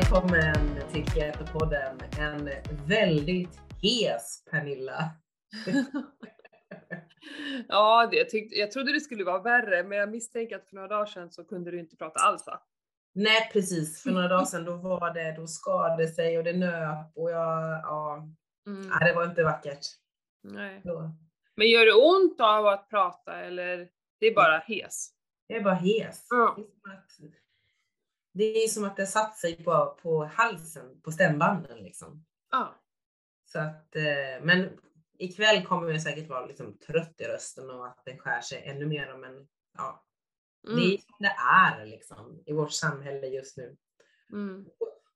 välkommen till Keto-podden. En väldigt hes Pernilla. ja, det, jag, tyckte, jag trodde det skulle vara värre, men jag misstänker att för några dagar sedan så kunde du inte prata alls va? Nej precis, för några dagar sedan då var det, då skadade sig och det nöp och jag, ja, mm. nej, det var inte vackert. Nej. Då. Men gör det ont av att prata eller det är bara hes? Jag är bara hes. Ja. Det är som att det satt sig på, på halsen, på stämbanden liksom. Ja. Så att, eh, men ikväll kommer jag säkert vara liksom trött i rösten och att den skär sig ännu mer. Men ja, mm. det är som det är liksom i vårt samhälle just nu. Mm.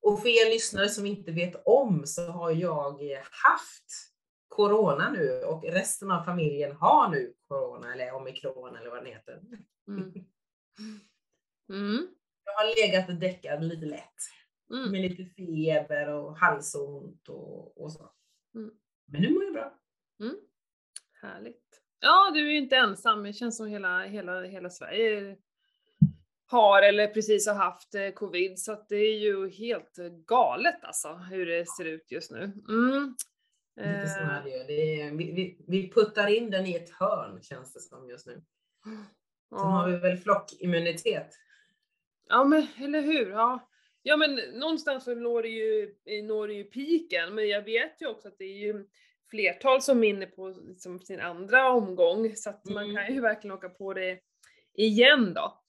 Och för er lyssnare som inte vet om så har jag haft corona nu och resten av familjen har nu corona eller omikron eller vad den heter. Mm. Mm. Jag har legat däckad lite lätt. Mm. Med lite feber och halsont och, och så. Mm. Men nu mår jag bra. Mm. Härligt. Ja, du är ju inte ensam. Det känns som hela, hela, hela Sverige har eller precis har haft eh, covid, så att det är ju helt galet alltså hur det ser ut just nu. Mm. Lite är det är, vi, vi, vi puttar in den i ett hörn känns det som just nu. Sen har vi väl flockimmunitet. Ja men eller hur. Ja. ja men någonstans så når det ju, når det ju piken, men jag vet ju också att det är ju flertal som är inne på liksom sin andra omgång, så att mm. man kan ju verkligen åka på det igen då.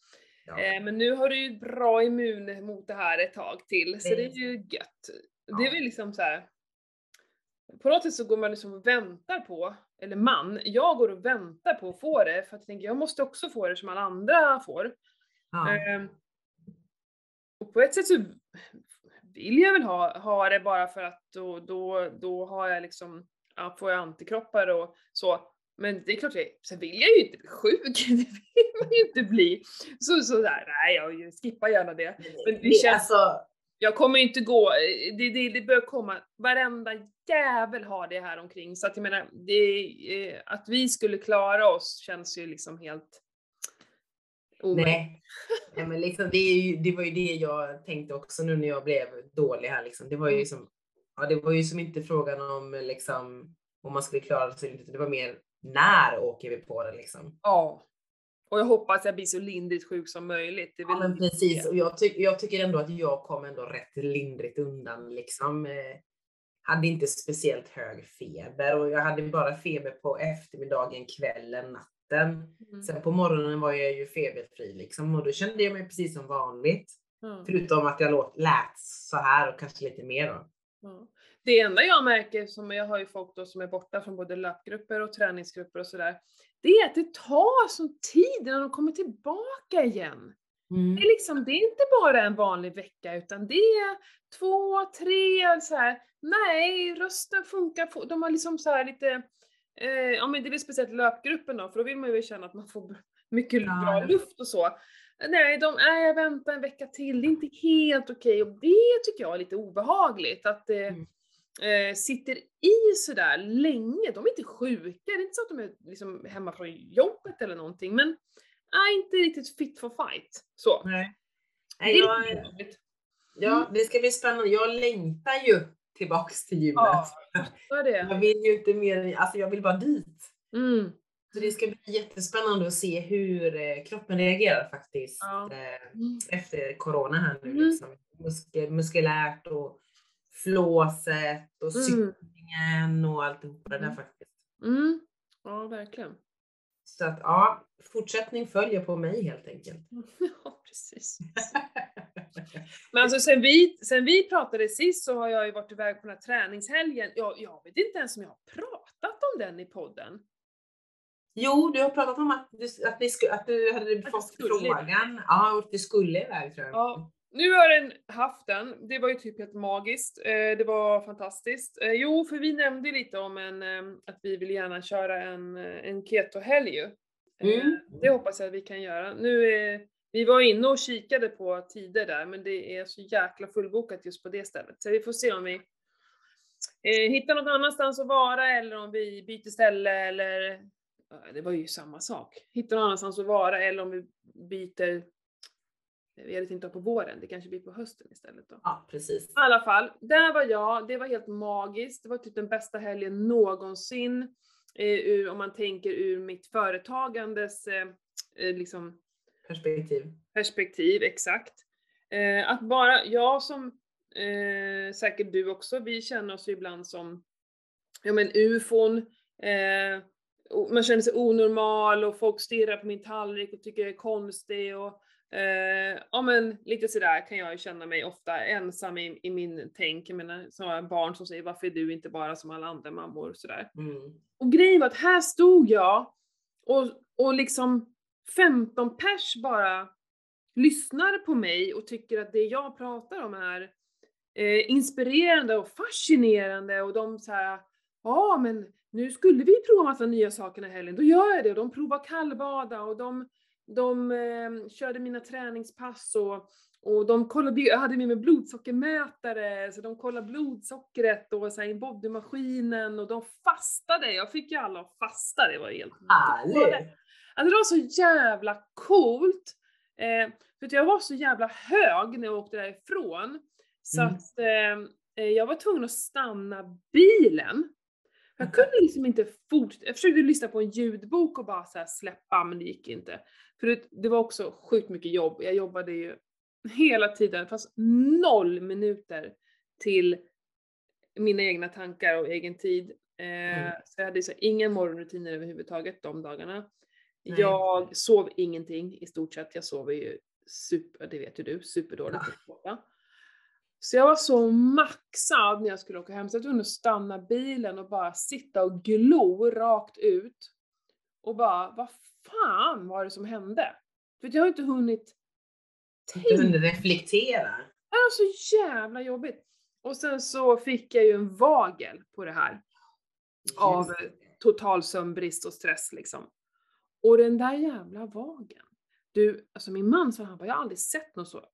Ja. Eh, men nu har du ju bra immun mot det här ett tag till, så det är ju gött. Ja. Det är väl liksom så här, på något sätt så går man liksom och väntar på, eller man, jag går och väntar på att få det för att jag tänker jag måste också få det som alla andra får. Ja. Eh, på ett sätt så vill jag väl ha, ha det bara för att då, då, då har jag liksom, ja, får jag antikroppar och så. Men det är klart, jag, sen vill jag ju inte bli sjuk, det vill man ju inte bli. Så, så där, nej jag skippar gärna det. Men det, känns, alltså... Jag kommer ju inte gå, det, det, det bör komma, varenda jävel har det här omkring så att jag menar, det, eh, att vi skulle klara oss känns ju liksom helt Nej. Nej, men liksom, det, ju, det, var ju det jag tänkte också nu när jag blev dålig här. Liksom. Det, var ju mm. som, ja, det var ju som inte frågan om liksom, om man skulle klara det eller inte. Det var mer när åker vi på det liksom. Ja. Och jag hoppas jag blir så lindrigt sjuk som möjligt. Ja, men precis. Och jag, ty jag, tycker ändå att jag kom ändå rätt lindrigt undan. Liksom. Eh, hade inte speciellt hög feber och jag hade bara feber på eftermiddagen, kvällen, natten natten. Mm. Sen på morgonen var jag ju feberfri liksom och då kände jag mig precis som vanligt. Mm. Förutom att jag låt, lät så här och kanske lite mer då. Mm. Det enda jag märker, som jag har ju folk då som är borta från både löpgrupper och träningsgrupper och sådär, det är att det tar sån tid innan de kommer tillbaka igen. Mm. Det, är liksom, det är inte bara en vanlig vecka utan det är två, tre, så här. nej rösten funkar, de har liksom så lite Eh, ja men det är väl speciellt löpgruppen då, för då vill man ju känna att man får mycket ja. bra luft och så. Nej, de, nej, jag väntar en vecka till, det är inte helt okej och det tycker jag är lite obehagligt att det mm. eh, sitter i sådär länge. De är inte sjuka, det är inte så att de är liksom hemma från jobbet eller någonting men nej, inte riktigt fit for fight. Så. Nej. Nej, jag, ja, mm. det ska bli spännande. Jag längtar ju tillbaks till gymmet. Ja. Jag vill ju inte mer, alltså jag vill bara dit. Mm. Så det ska bli jättespännande att se hur eh, kroppen reagerar faktiskt ja. mm. efter corona här nu. Mm. Liksom. Muskel, muskulärt och flåset och mm. cyklingen och alltihopa det där mm. faktiskt. Mm. Ja, verkligen. Så att ja, fortsättning följer på mig helt enkelt. Ja, precis. Men alltså sen vi, sen vi pratade sist så har jag ju varit iväg på den här träningshelgen. Jag, jag vet inte ens om jag har pratat om den i podden. Jo, du har pratat om att du, att ni sku, att du hade att fått frågan. Ja, att du skulle iväg tror jag. Ja. Nu har den haft den. Det var ju typ helt magiskt. Eh, det var fantastiskt. Eh, jo, för vi nämnde lite om en, eh, att vi vill gärna köra en, en keto-helg ju. Mm. Det hoppas jag att vi kan göra. Nu är vi var inne och kikade på tider där, men det är så jäkla fullbokat just på det stället. Så vi får se om vi eh, hittar något annanstans att vara eller om vi byter ställe eller det var ju samma sak. Hitta någon annanstans att vara eller om vi byter vi hade tänkt ha på våren, det kanske blir på hösten istället då. Ja, precis. I alla fall, där var jag, det var helt magiskt, det var typ den bästa helgen någonsin. Eh, ur, om man tänker ur mitt företagandes eh, eh liksom, perspektiv. Perspektiv, exakt. Eh, att bara, jag som eh, säkert du också, vi känner oss ju ibland som ja men ufon, eh, man känner sig onormal och folk stirrar på min tallrik och tycker jag är konstig och eh, ja men lite sådär kan jag ju känna mig ofta ensam i, i min tänk. Jag menar sådana barn som säger varför är du inte bara som alla andra mammor sådär. Mm. Och grejen var att här stod jag och, och liksom 15 pers bara lyssnar på mig och tycker att det jag pratar om är eh, inspirerande och fascinerande och de så här, ja men nu skulle vi prova massa nya saker den här helgen, då gör jag det. Och de provar kallbada och de, de eh, körde mina träningspass och, och de kollade, jag hade med mig blodsockermätare, så de kollade blodsockret och så här, i bodymaskinen och de fastade. Jag fick ju alla att fasta, det var helt Härligt! Alltså det var så jävla coolt. Eh, för jag var så jävla hög när jag åkte därifrån. Så mm. att eh, jag var tvungen att stanna bilen jag kunde liksom inte fortsätta, jag försökte lyssna på en ljudbok och bara så släppa men det gick inte. För det, det var också sjukt mycket jobb, jag jobbade ju hela tiden, fast noll minuter till mina egna tankar och egen tid. Eh, mm. Så jag hade så ingen morgonrutiner överhuvudtaget de dagarna. Nej. Jag sov ingenting i stort sett, jag sover ju super, det vet ju du, superdåligt. Ja. Så jag var så maxad när jag skulle åka hem så jag var tvungen att stanna bilen och bara sitta och glo rakt ut. Och bara, vad fan var det som hände? För jag har inte hunnit tänka. Inte hunnit reflektera. Det var så jävla jobbigt. Och sen så fick jag ju en vagel på det här. Av total sömnbrist och stress liksom. Och den där jävla vagen. Du, alltså min man sa han bara, jag har aldrig sett något så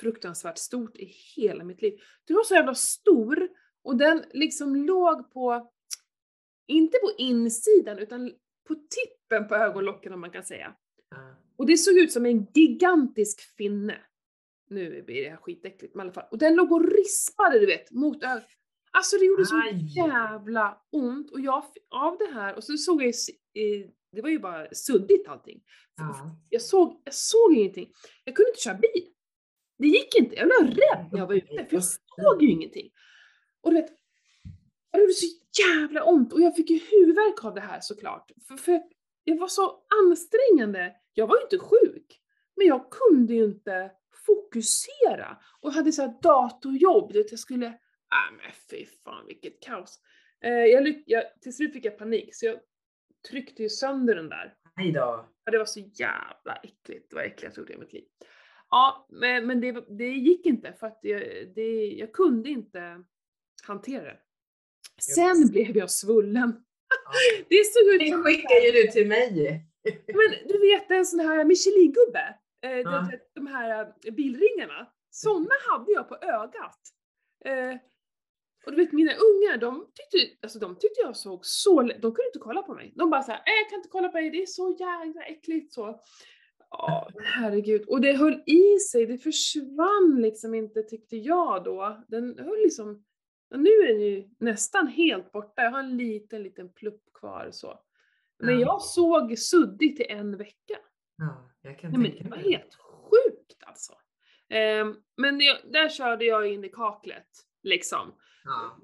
fruktansvärt stort i hela mitt liv. Den var så jävla stor och den liksom låg på, inte på insidan utan på tippen på ögonlocken om man kan säga. Mm. Och det såg ut som en gigantisk finne. Nu blir det här skitäckligt men i alla fall. Och den låg och rispade du vet mot ögat. Alltså det gjorde så jävla ont och jag, av det här, och så såg jag, det var ju bara suddigt allting. Ja. Jag, såg, jag såg ingenting. Jag kunde inte köra bil. Det gick inte. Jag blev rädd när jag var ute, för jag såg ju ingenting. Och du vet, det gjorde så jävla ont och jag fick ju huvudvärk av det här såklart. För, för det var så ansträngande. Jag var ju inte sjuk, men jag kunde ju inte fokusera. Och hade så här datorjobb, du vet, jag skulle, äh men fy fan vilket kaos. Eh, jag, jag, till slut fick jag panik, så jag tryckte ju sönder den där. Hejdå. Ja, det var så jävla äckligt. Det var äckligast jag i mitt liv. Ja, men, men det, det gick inte för att jag, det, jag kunde inte hantera det. Sen yes. blev jag svullen. Ja. Det såg ut som... Det skickar ju du till mig. Men du vet en sån här Michelin-gubbe, eh, ja. de, här eh, bilringarna, såna hade jag på ögat. Och du vet mina ungar, de tyckte, alltså de tyckte jag såg så, de kunde inte kolla på mig. De bara såhär, äh, jag kan inte kolla på dig, det är så jävla äckligt så. Ja, herregud. Och det höll i sig, det försvann liksom inte tyckte jag då. Den höll liksom, nu är den ju nästan helt borta, jag har en liten, liten plupp kvar så. Men jag såg suddigt i en vecka. Ja, jag kan Nej, men det var helt sjukt alltså. Um, men det, där körde jag in i kaklet, liksom. Ja.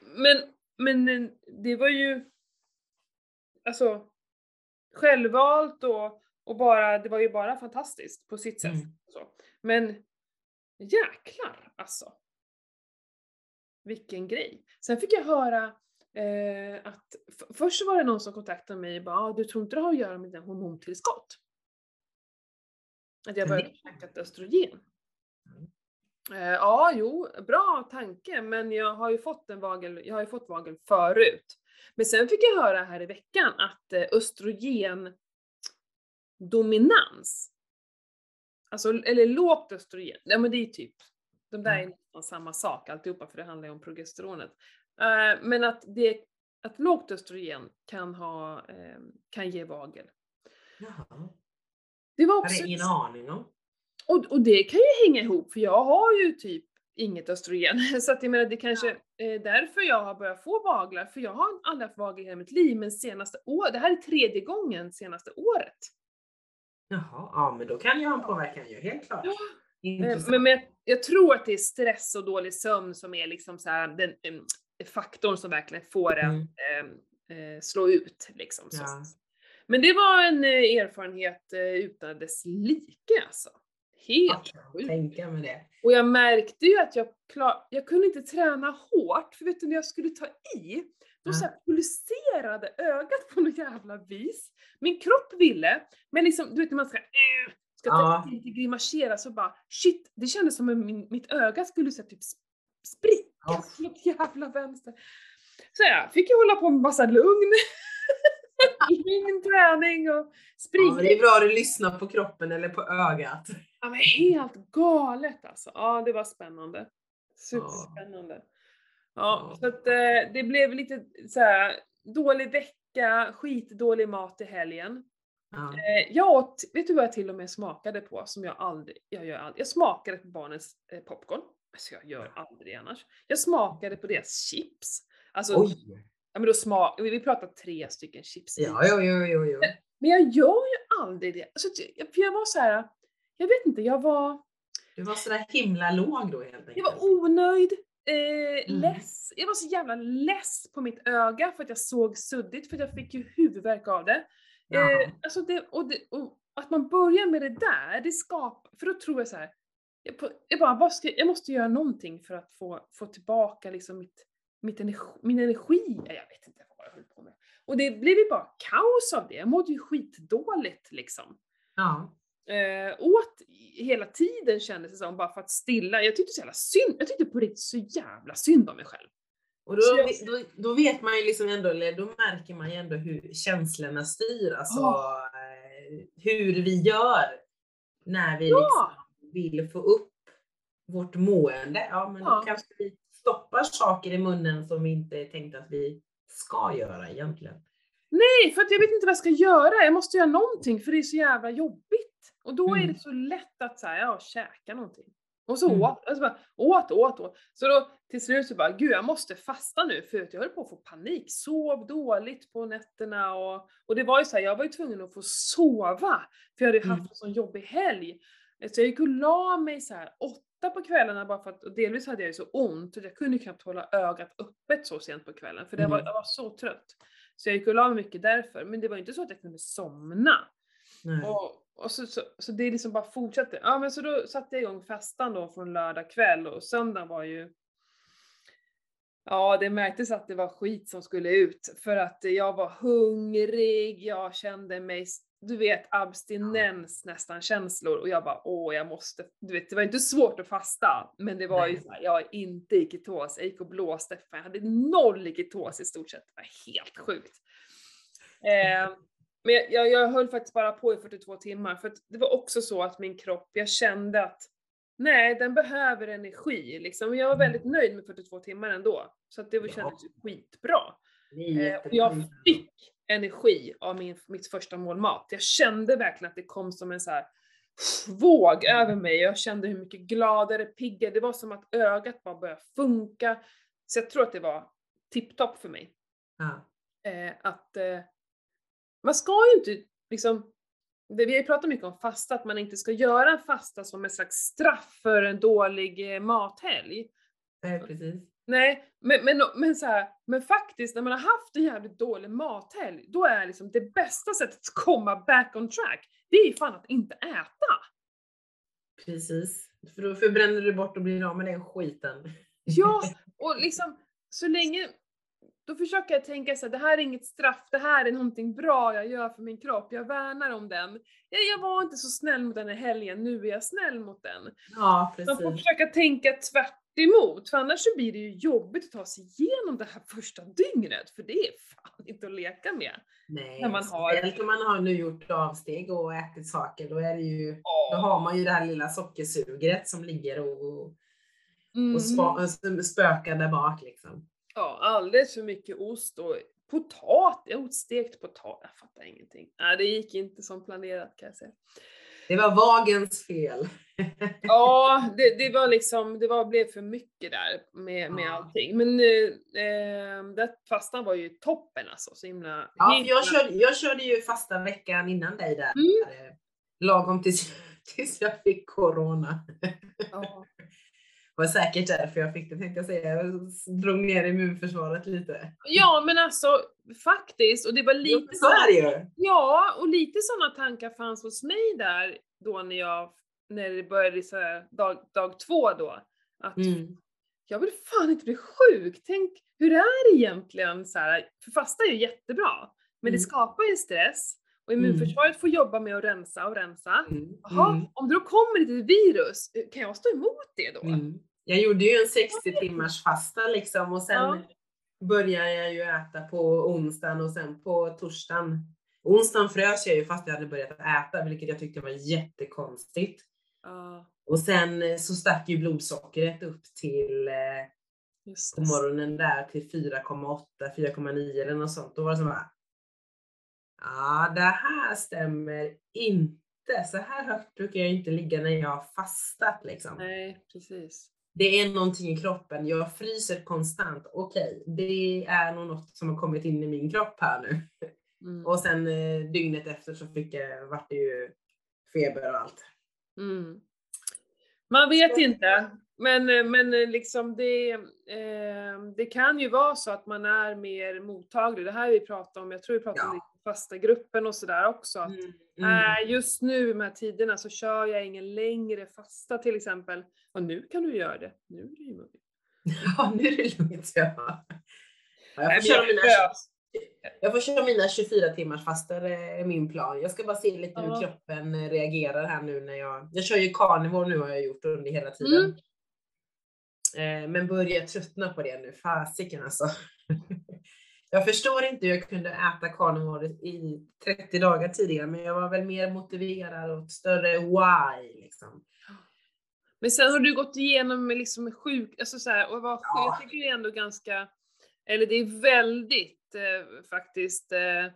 Men, men det var ju, alltså, självvalt och och bara, det var ju bara fantastiskt på sitt sätt. Mm. Så. Men jäklar alltså. Vilken grej. Sen fick jag höra eh, att först var det någon som kontaktade mig och bara ah, du tror inte det har att göra med dina hormontillskott? Att jag började käka östrogen. Eh, ja, jo, bra tanke, men jag har ju fått en vagel, jag har ju fått vagel förut. Men sen fick jag höra här i veckan att eh, östrogen dominans, alltså, eller lågt östrogen, ja men det är typ, de där är nästan samma sak alltihopa för det handlar ju om progesteronet. Uh, men att, det, att lågt östrogen kan, ha, kan ge vagel. Jaha. Det var också... Jag hade ingen aning om. Och, och det kan ju hänga ihop, för jag har ju typ inget östrogen. Så att jag menar, det kanske är därför jag har börjat få vaglar, för jag har aldrig haft vaglar i hela mitt liv, men senaste året, det här är tredje gången senaste året. Jaha, ja men då kan ju ha en påverkan ju, helt klart. Ja. Men, men jag, tror att det är stress och dålig sömn som är liksom så här, den um, faktorn som verkligen får det mm. eh, slå ut. Liksom, ja. Men det var en eh, erfarenhet eh, utan dess like alltså. Helt sjukt. Tänka med det. Och jag märkte ju att jag, klar, jag kunde inte träna hårt, för vet du när jag skulle ta i, då så pulserade ögat på något jävla vis. Min kropp ville, men liksom, du vet när man ska, äh, ska ja. ta inte grimasera så bara shit, det kändes som att min, mitt öga skulle så typ spricka ja. något jävla vänster. Så jag fick ju hålla på med massa lugn. lugn träning och springa. Ja, det är bra att du lyssnar på kroppen eller på ögat. Ja men helt galet alltså. Ja det var spännande. Superspännande. Ja, så att eh, det blev lite så här, dålig vecka, skitdålig mat i helgen. Ja. Eh, jag åt, vet du vad jag till och med smakade på som jag aldrig, jag gör aldrig, jag smakade på barnens eh, popcorn. Alltså jag gör aldrig annars. Jag smakade på deras chips. Alltså, Oj. ja men då smak, vi pratar tre stycken chips. Ja, jo, jo, jo, jo. Men jag gör ju aldrig det. Alltså, för jag var så här, jag vet inte, jag var... Du var sådär himla låg då helt enkelt. Jag var onöjd, eh, mm. less. Jag var så jävla less på mitt öga för att jag såg suddigt, för att jag fick ju huvudvärk av det. Eh, alltså det, och, det, och att man börjar med det där, det skapar, för då tror jag så här, jag, jag bara, ska, jag måste göra någonting för att få, få tillbaka liksom mitt, mitt energi, min energi. Jag vet inte vad jag höll på med. Och det blev ju bara kaos av det. Jag mådde ju skitdåligt liksom. Ja. Eh, åt hela tiden kändes det som, bara för att stilla. Jag tyckte så jävla synd, jag tyckte på riktigt så jävla synd om mig själv. Och då, då, då, vet man ju liksom ändå, eller då märker man ju ändå hur känslorna styr, alltså oh. hur vi gör när vi ja. liksom vill få upp vårt mående. Ja, men ja. då kanske vi stoppar saker i munnen som vi inte tänkt att vi ska göra egentligen. Nej, för att jag vet inte vad jag ska göra. Jag måste göra någonting för det är så jävla jobbigt. Och då mm. är det så lätt att säga, ja, käka någonting. Och så mm. åt, alltså bara, åt, åt, åt. Så då till slut så bara, gud jag måste fasta nu för att jag höll på att få panik. Sov dåligt på nätterna och, och det var ju så här, jag var ju tvungen att få sova. För jag hade mm. haft en sån jobbig helg. Så jag gick och la mig så här åtta på kvällarna bara för att, och delvis hade jag ju så ont att jag kunde knappt hålla ögat öppet så sent på kvällen för det var, mm. jag var så trött. Så jag gick och la mig mycket därför, men det var inte så att jag kunde somna. Och, och så, så, så, det liksom bara fortsatte. Ja men så då satte jag igång fastan då från lördag kväll och söndagen var ju Ja, det märktes att det var skit som skulle ut för att jag var hungrig, jag kände mig, du vet abstinens nästan känslor och jag bara åh jag måste, du vet det var inte svårt att fasta men det var ju såhär, jag är inte i ketos, jag gick och blåste, för jag hade noll i ketos i stort sett, det var helt sjukt. Eh, men jag, jag, jag höll faktiskt bara på i 42 timmar för att det var också så att min kropp, jag kände att nej, den behöver energi liksom. Jag var mm. väldigt nöjd med 42 timmar ändå. Så att det var, kändes ju skitbra. Eh, och jag fick energi av min, mitt första mål mat. Jag kände verkligen att det kom som en så här våg över mig. Jag kände hur mycket gladare, piggare, det var som att ögat bara började funka. Så jag tror att det var tipptopp för mig. Ja. Eh, att eh, man ska ju inte liksom, vi har ju pratat mycket om fasta, att man inte ska göra en fasta som en slags straff för en dålig eh, mathelg. Nej, precis. Nej, men, men, men, så här, men faktiskt när man har haft en jävligt dålig mathelg, då är liksom det bästa sättet att komma back on track, det är fan att inte äta. Precis, för då förbränner du bort och blir av med den skiten. Ja, och liksom så länge då försöker jag tänka så här, det här är inget straff, det här är någonting bra jag gör för min kropp, jag värnar om den. Jag, jag var inte så snäll mot den här helgen, nu är jag snäll mot den. Ja, precis. Man får försöka tänka tvärt emot, för annars så blir det ju jobbigt att ta sig igenom det här första dygnet, för det är fan inte att leka med. Nej, när man har... speciellt om man har nu gjort avsteg och ätit saker, då är det ju, oh. då har man ju det här lilla sockersugret som ligger och, och, mm. och spökar där bak liksom. Ja, alldeles för mycket ost och potatis, åt stekt potatis, jag fattar ingenting. Nej, det gick inte som planerat kan jag säga. Det var vagens fel. ja, det, det, var liksom, det var, blev för mycket där med, med allting. Men eh, det fastan var ju toppen alltså. Så himla, ja, himla... Jag, körde, jag körde ju fasta veckan innan dig där. Mm. Lagom tills, tills jag fick corona. Ja. Det var säkert därför jag fick det tänkte jag säga. Jag drog ner immunförsvaret lite. Ja men alltså faktiskt, och det var lite så är det ju. Ja, och lite sådana tankar fanns hos mig där då när jag, när det började så här, dag, dag två då. Att mm. jag vill fan inte bli sjuk, tänk hur är det egentligen så här, för fasta är ju jättebra, men mm. det skapar ju stress och immunförsvaret mm. får jobba med att rensa och rensa. Mm. Jaha, mm. om det då kommer lite virus, kan jag stå emot det då? Mm. Jag gjorde ju en 60 timmars fasta liksom och sen ja. började jag ju äta på onsdagen och sen på torsdagen. Onsdagen frös jag ju fast jag hade börjat äta, vilket jag tyckte var jättekonstigt. Ja. Och sen så stack ju blodsockret upp till eh, på morgonen där till 4,8, 4,9 eller något sånt. Då var det som bara, ja det här stämmer inte. Så här högt brukar jag inte ligga när jag har fastat liksom. Nej, precis det är någonting i kroppen, jag fryser konstant. Okej, okay, det är nog något som har kommit in i min kropp här nu. Mm. Och sen eh, dygnet efter så fick jag, vart det ju feber och allt. Mm. Man vet så. inte, men, eh, men eh, liksom det, eh, det kan ju vara så att man är mer mottaglig. Det här vi pratar om, jag tror vi pratar ja. om fasta gruppen och sådär också. Att, mm. Mm. Äh, just nu de här tiderna så kör jag ingen längre fasta till exempel. Och nu kan du göra det. Nu är det ju möjligt. Ja, nu är det lugnt. Ja. Jag, får köra mina, jag får köra mina 24 timmars fastor är min plan. Jag ska bara se lite hur kroppen reagerar här nu när jag, jag kör ju carnivore nu har jag gjort under hela tiden. Mm. Eh, men börjar tröttna på det nu, fasiken alltså. Jag förstår inte hur jag kunde äta carnivore i 30 dagar tidigare, men jag var väl mer motiverad och större why liksom. Men sen har du gått igenom liksom sjuk, alltså så här, och var ja. jag tycker det är ändå ganska, eller det är väldigt eh, faktiskt eh,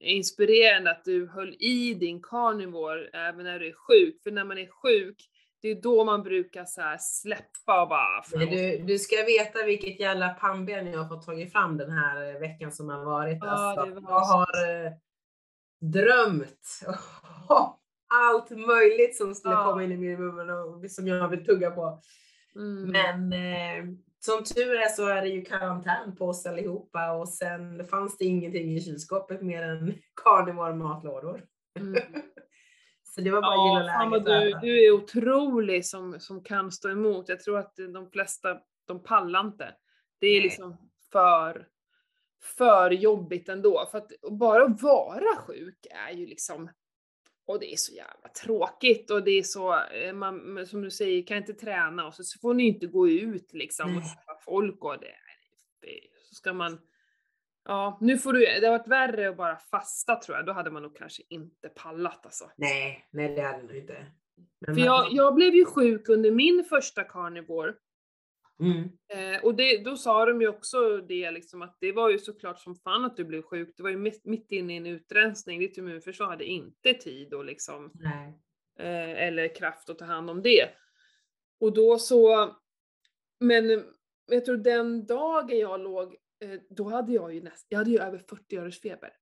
inspirerande att du höll i din carnivore även när du är sjuk, för när man är sjuk det är då man brukar så släppa och bara... Du, du ska veta vilket jävla pannben jag har fått tagit fram den här eh, veckan som har varit. Ja, alltså, var jag har eh, drömt allt möjligt som skulle komma in i min mun och som jag vill tugga på. Mm. Men eh, som tur är så är det ju karantän på oss allihopa och sen fanns det ingenting i kylskåpet mer än carnivore matlådor. Mm. Så det var bara ja, att gilla läget. Du, du är otrolig som, som kan stå emot. Jag tror att de flesta, de pallar inte. Det är Nej. liksom för, för jobbigt ändå. För att bara vara sjuk är ju liksom, och det är så jävla tråkigt och det är så, eh, man, som du säger, kan inte träna och så, så får ni inte gå ut liksom och träffa folk och det, det, så ska man Ja, nu får du, det har varit värre att bara fasta tror jag, då hade man nog kanske inte pallat alltså. Nej, nej det hade nog inte. Men För jag, jag blev ju sjuk under min första carnivore. Mm. Eh, och det, då sa de ju också det liksom att det var ju såklart som fan att du blev sjuk, det var ju mitt, mitt inne i en utrensning, ditt immunförsvar hade inte tid och liksom, eh, eller kraft att ta hand om det. Och då så, men jag tror den dagen jag låg Eh, då hade jag ju näst, jag hade ju över 40 öres feber.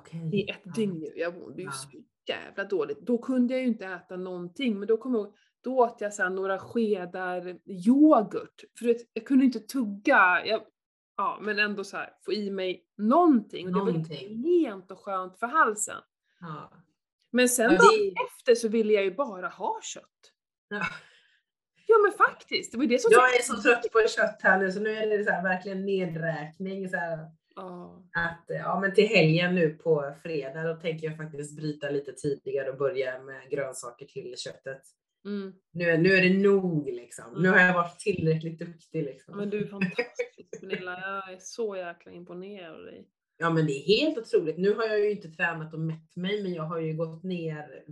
Okay. I ett ja. dygn. Jag mådde ju ja. så jävla dåligt. Då kunde jag ju inte äta någonting, men då kom jag då åt jag så några skedar yoghurt. För jag kunde inte tugga. Jag, ja, men ändå så här, få i mig någonting. Och det någonting. var rent och skönt för halsen. Ja. Men sen ja, det... efter så ville jag ju bara ha kött. Ja. Ja men faktiskt, det var det som Jag är så trött på kött här nu så nu är det så här, verkligen nedräkning. Så här, oh. att, ja, men till helgen nu på fredag då tänker jag faktiskt bryta lite tidigare och börja med grönsaker till köttet. Mm. Nu, nu är det nog liksom. Mm. Nu har jag varit tillräckligt duktig. Liksom. Men du är fantastisk Pernilla, jag är så jäkla imponerad av dig. Ja men det är helt otroligt. Nu har jag ju inte tränat och mätt mig men jag har ju gått ner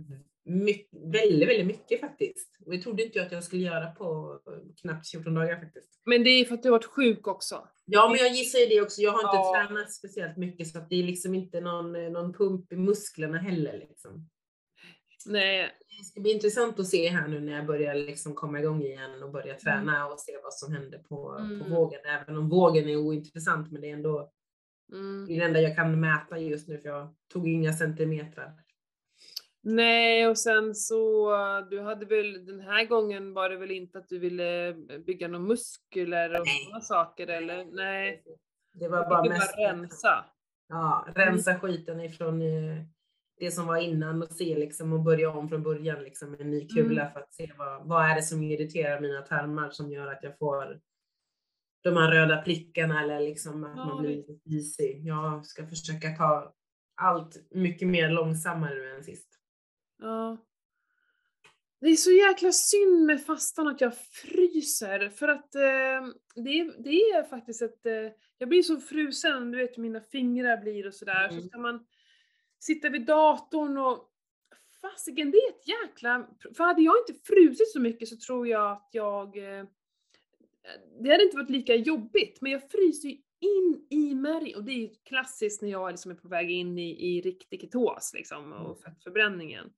mycket, väldigt, väldigt mycket faktiskt. Och det trodde inte jag att jag skulle göra på knappt 14 dagar faktiskt. Men det är för att du har varit sjuk också? Ja, men jag gissar ju det också. Jag har inte ja. tränat speciellt mycket så att det är liksom inte någon, någon pump i musklerna heller liksom. Nej. Det ska bli intressant att se här nu när jag börjar liksom komma igång igen och börja träna mm. och se vad som händer på, mm. på vågen. Även om vågen är ointressant, men det är ändå mm. det, enda jag kan mäta just nu för jag tog inga centimeter. Nej, och sen så, du hade väl, den här gången var det väl inte att du ville bygga några muskler och sådana saker eller? Nej. Det var bara mest rensa. Ja, rensa skiten ifrån eh, det som var innan och se liksom och börja om från början liksom med en ny kula mm. för att se vad, vad är det som irriterar mina tarmar som gör att jag får de här röda prickarna eller liksom att ja, man blir lite isig. Jag ska försöka ta allt mycket mer långsammare nu än sist. Ja. Det är så jäkla synd med fastan att jag fryser för att eh, det, det är faktiskt ett, eh, jag blir så frusen, du vet hur mina fingrar blir och sådär, mm. så ska man sitta vid datorn och fasiken det är ett jäkla, för hade jag inte frusit så mycket så tror jag att jag, eh, det hade inte varit lika jobbigt, men jag fryser ju in i märg och det är ju klassiskt när jag liksom är på väg in i, i riktig ketos liksom och mm. fettförbränningen.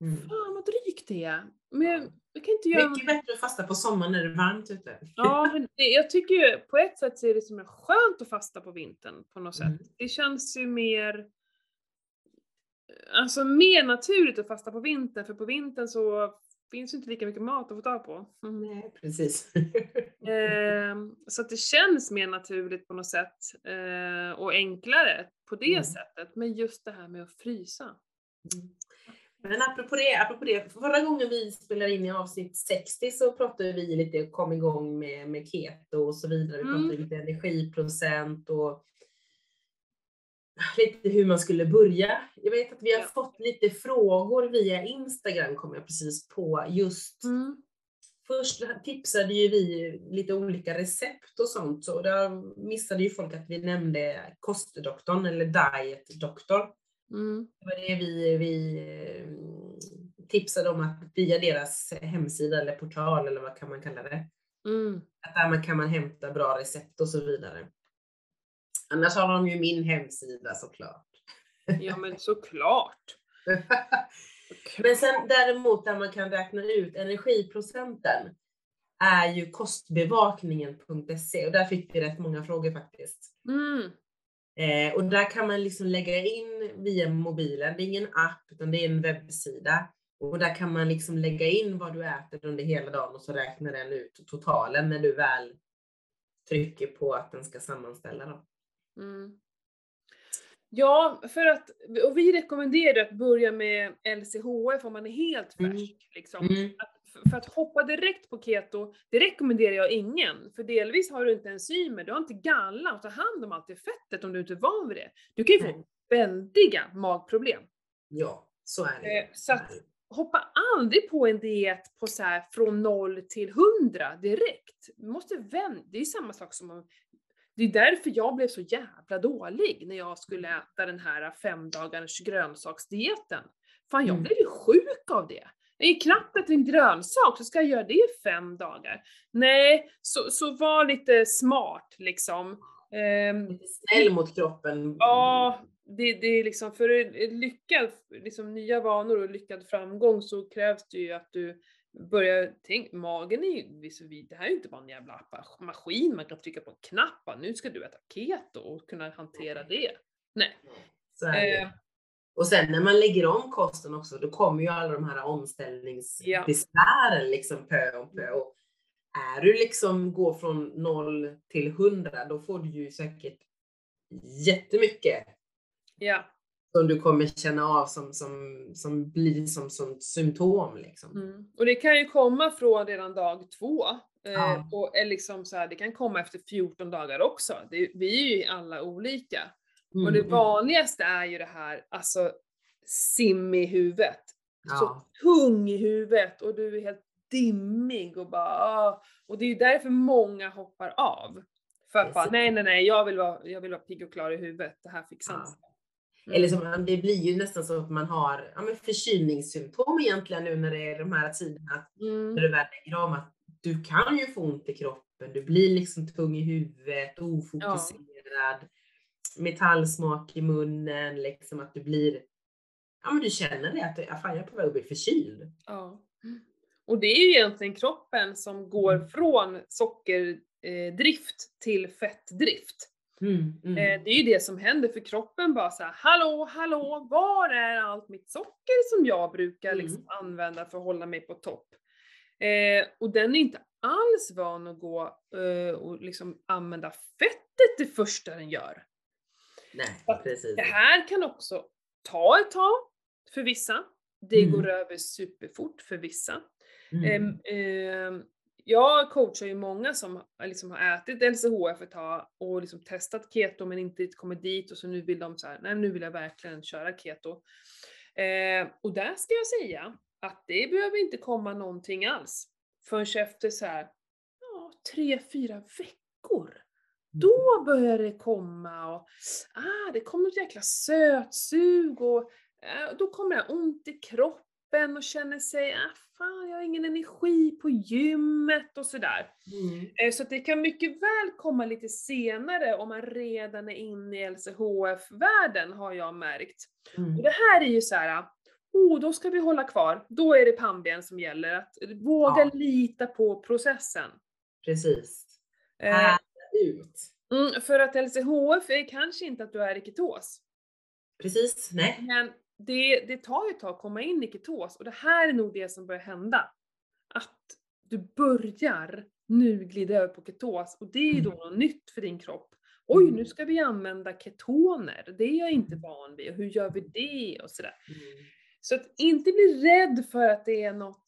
Mm. Fan vad drygt det är. Men jag, jag kan inte göra... Mycket bättre att fasta på sommaren när det är varmt ute. Ja, men det, jag tycker ju på ett sätt så är det som är skönt att fasta på vintern på något mm. sätt. Det känns ju mer Alltså mer naturligt att fasta på vintern, för på vintern så finns ju inte lika mycket mat att få tag på. Mm. Nej, precis. eh, så att det känns mer naturligt på något sätt eh, och enklare på det mm. sättet. Men just det här med att frysa. Mm. Men apropå det, apropå det, förra gången vi spelade in i avsnitt 60 så pratade vi lite, kom igång med, med keto och så vidare. Vi pratade mm. lite energiprocent och lite hur man skulle börja. Jag vet att vi har ja. fått lite frågor via Instagram, kom jag precis på, just mm. Först tipsade ju vi lite olika recept och sånt, och där missade ju folk att vi nämnde kostdoktorn eller dietdoktor. Mm. Det var det vi, vi eh, tipsade om att via deras hemsida eller portal eller vad kan man kalla det. Mm. Att där kan man hämta bra recept och så vidare. Annars har de ju min hemsida såklart. Ja men såklart. men sen däremot där man kan räkna ut energiprocenten är ju kostbevakningen.se och där fick vi rätt många frågor faktiskt. Mm. Eh, och där kan man liksom lägga in via mobilen, det är ingen app utan det är en webbsida. Och där kan man liksom lägga in vad du äter under hela dagen och så räknar den ut totalen när du väl trycker på att den ska sammanställa dem. Mm. Ja, för att, och vi rekommenderar att börja med LCHF om man är helt mm. färsk. Mm. Liksom. Mm. Att, för att hoppa direkt på keto, det rekommenderar jag ingen. För delvis har du inte enzymer, du har inte galla att ta hand om allt det fettet om du inte är van vid det. Du kan ju få väldiga magproblem. Ja, så är det. Eh, så att, hoppa aldrig på en diet på så här från 0 till 100 direkt. Du måste vända, det är samma sak som om det är därför jag blev så jävla dålig när jag skulle mm. äta den här fem dagars grönsaksdieten. Fan, jag mm. blev ju sjuk av det. Jag är knappt ätit en grönsak, så ska jag göra det i fem dagar. Nej, så, så var lite smart liksom. Um, snäll mot kroppen. Ja, det, det är liksom, för lyckad, liksom nya vanor och lyckad framgång så krävs det ju att du börja tänka, magen är ju, det här är ju inte bara en jävla maskin man kan trycka på en knapp, nu ska du äta keto och kunna hantera det. Nej. Så är det. Eh. Och sen när man lägger om kosten också, då kommer ju alla de här omställningsbesvären ja. liksom pö om pö. Och är du liksom går från noll till hundra, då får du ju säkert jättemycket. Ja som du kommer känna av som, som, som blir som, som symptom. Liksom. Mm. Och det kan ju komma från redan dag två. Eh, ja. och är liksom så här, det kan komma efter 14 dagar också. Det, vi är ju alla olika. Mm. Och det mm. vanligaste är ju det här, alltså sim i huvudet. Ja. Så tung i huvudet och du är helt dimmig och bara ah. Och det är ju därför många hoppar av. För att bara, nej nej nej, jag vill vara, jag vill vara pigg och klar i huvudet, det här fixar ja. Mm. Eller som, det blir ju nästan så att man har ja, men förkylningssymptom egentligen nu när det är de här tiderna. Mm. När du väl lägger om att du kan ju få ont i kroppen. Du blir liksom tung i huvudet, ofokuserad, ja. metallsmak i munnen, liksom att du blir ja, men du känner det att ja, fan, jag är på väg att bli förkyld. Ja. Och det är ju egentligen kroppen som går Mm. från sockerdrift till fettdrift. Mm, mm. Eh, Det är ju det som händer för kroppen bara så här, hallå, hallå, var är allt mitt socker som jag brukar Mm. liksom använda för att hålla mig på topp? Eh, och den är inte alls van att gå eh, och liksom använda fettet det första den gör. Nej, precis. Det här kan också ta ett tag för vissa. Det Mm. går över superfort för vissa. Mm. Jag coachar ju många som liksom har ätit LCHF ett tag och liksom testat keto men inte kommit dit och så nu vill de så här, nej nu vill jag verkligen köra keto. Ehm, och där ska jag säga att det behöver inte komma någonting alls förrän efter så här, ja, tre, fyra veckor. Då börjar det komma och ah, det kommer ett jäkla sötsug och eh, då kommer jag ont i kroppen och känner sig, ah, fan jag har ingen energi på gymmet och sådär. Mm. Eh, Så det kan mycket väl komma lite senare om man redan är inne i LCHF-världen har jag märkt. Mm. Och det här är ju så här. Oh, då ska vi hålla kvar. Då är det pannben som gäller. Att våga Ja. lita på processen. Precis. Eh, Härda ut. mm, för att LCHF är kanske inte att du är i ketos. Precis, nej. Men det, det tar ju ett tag att komma in i ketos och det här är nog det som börjar hända. Att du börjar nu glida över på ketos och det är ju då något nytt för din kropp. Oj, nu ska vi använda ketoner, det är jag inte van vid och hur gör vi det och sådär. Mm. Så att inte bli rädd för att det är något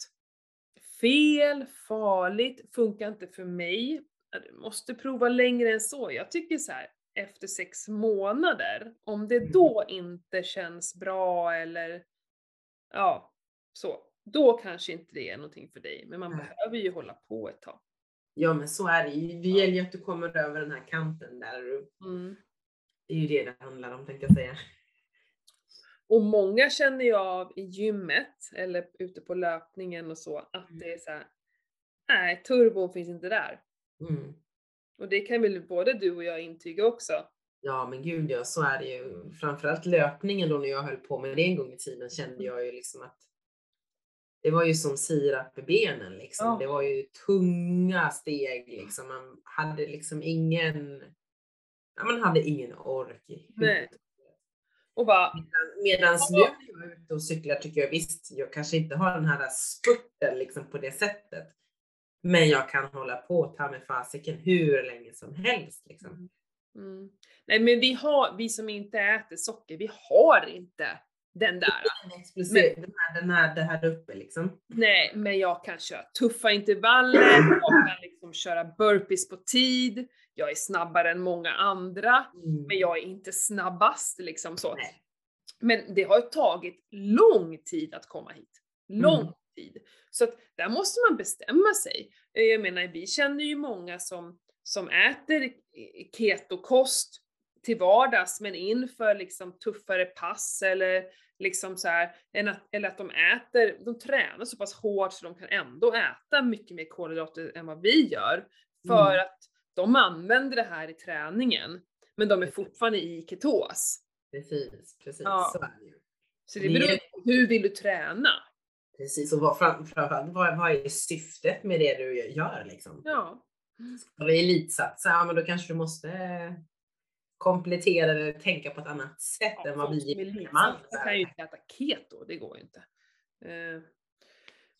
fel, farligt, funkar inte för mig. Du måste prova längre än så. Jag tycker så här, efter sex månader, om det Mm. då inte känns bra eller ja, så, då kanske inte det är någonting för dig. Men man Nej. behöver ju hålla på ett tag. Ja, men så är det ju. Det gäller ju att du kommer över den här kanten där. Mm. Det är ju det det handlar om, tänkte jag säga. Och många känner jag av i gymmet eller ute på löpningen och så, att Mm. det är så här, nej, turbon finns inte där. Mm. Och det kan väl både du och jag intyga också. Ja, men gud ja, så är det ju. Framförallt löpningen då när jag höll på med det en gång i tiden kände jag ju liksom att det var ju som sirap i benen liksom. Ja. Det var ju tunga steg liksom. Man hade liksom ingen, ja, man hade ingen ork i Nej. huvudet. Och bara, Medan nu när jag är ute och cyklar tycker jag visst, jag kanske inte har den här spurten liksom på det sättet. Men jag kan hålla på ta med fasiken hur länge som helst. Liksom. mm. Nej men vi har, vi som inte äter socker, vi har inte den där. En explosiv, den, här, den här, det här uppe liksom. Nej, men jag kan köra tuffa intervaller, jag kan liksom köra burpees på tid, jag är snabbare än många andra, Mm. men jag är inte snabbast liksom så. Nej. Men det har tagit lång tid att komma hit. Lång Mm. tid. Så att där måste man bestämma sig. Eh, Jag menar, vi känner ju många som, som äter ketokost till vardags, men inför liksom tuffare pass eller liksom så här, att, eller att de äter, de tränar så pass hårt så de kan ändå äta mycket mer kolhydrater än vad vi gör. För Mm. att de använder det här i träningen, men de är fortfarande i ketos. Precis, precis. Ja. Så är det ju. Så det Det beror på hur vill du träna? Precis, och vad, fram, framförallt vad, vad är syftet med det du gör liksom? Ja. Ska du elitsatsa, ja men då kanske du måste komplettera eller tänka på ett annat sätt än vad vi är man kan ju inte äta keto, det går ju inte. Eh,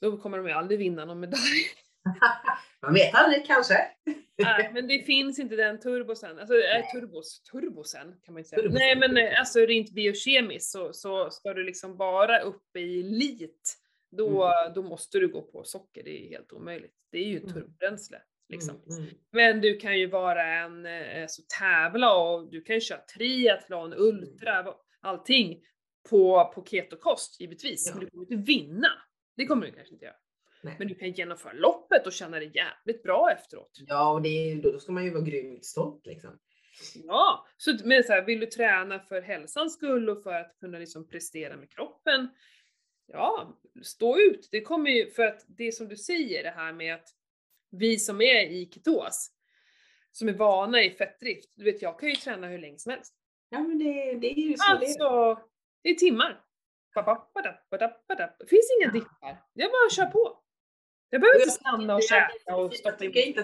då kommer de ju aldrig vinna någon medalj. Man vet aldrig kanske. Nej, men det finns inte den turbosen. Alltså, äh, turbos, turbosen kan man inte säga. Turbosen. Nej, men eh, alltså rent biokemiskt så, så ska du liksom vara uppe i elit, då, då måste du gå på socker. Det är helt omöjligt. Det är ju Mm. turbränsle. Liksom. Mm, mm. Men du kan ju vara en, eh, så tävla och du kan ju köra triathlon, ultra, allting på, på ketokost givetvis. Ja. Men du kommer inte vinna. Det kommer du kanske inte göra. Nej. Men du kan genomföra loppet och känna dig jävligt bra efteråt. Ja, och är, då, då ska man ju vara grymt stolt liksom. Ja, så, men så här, vill du träna för hälsans skull och för att kunna liksom prestera med kroppen? Ja, stå ut. Det kommer ju, för att det som du säger det här med att vi som är i ketos, som är vana i fettdrift, du vet jag kan ju träna hur länge som helst. Ja, men det, det är ju så. Alltså, det är timmar. Det finns inga dippar. Jag bara kör på. Jag behöver inte stanna och käka och stoppa in.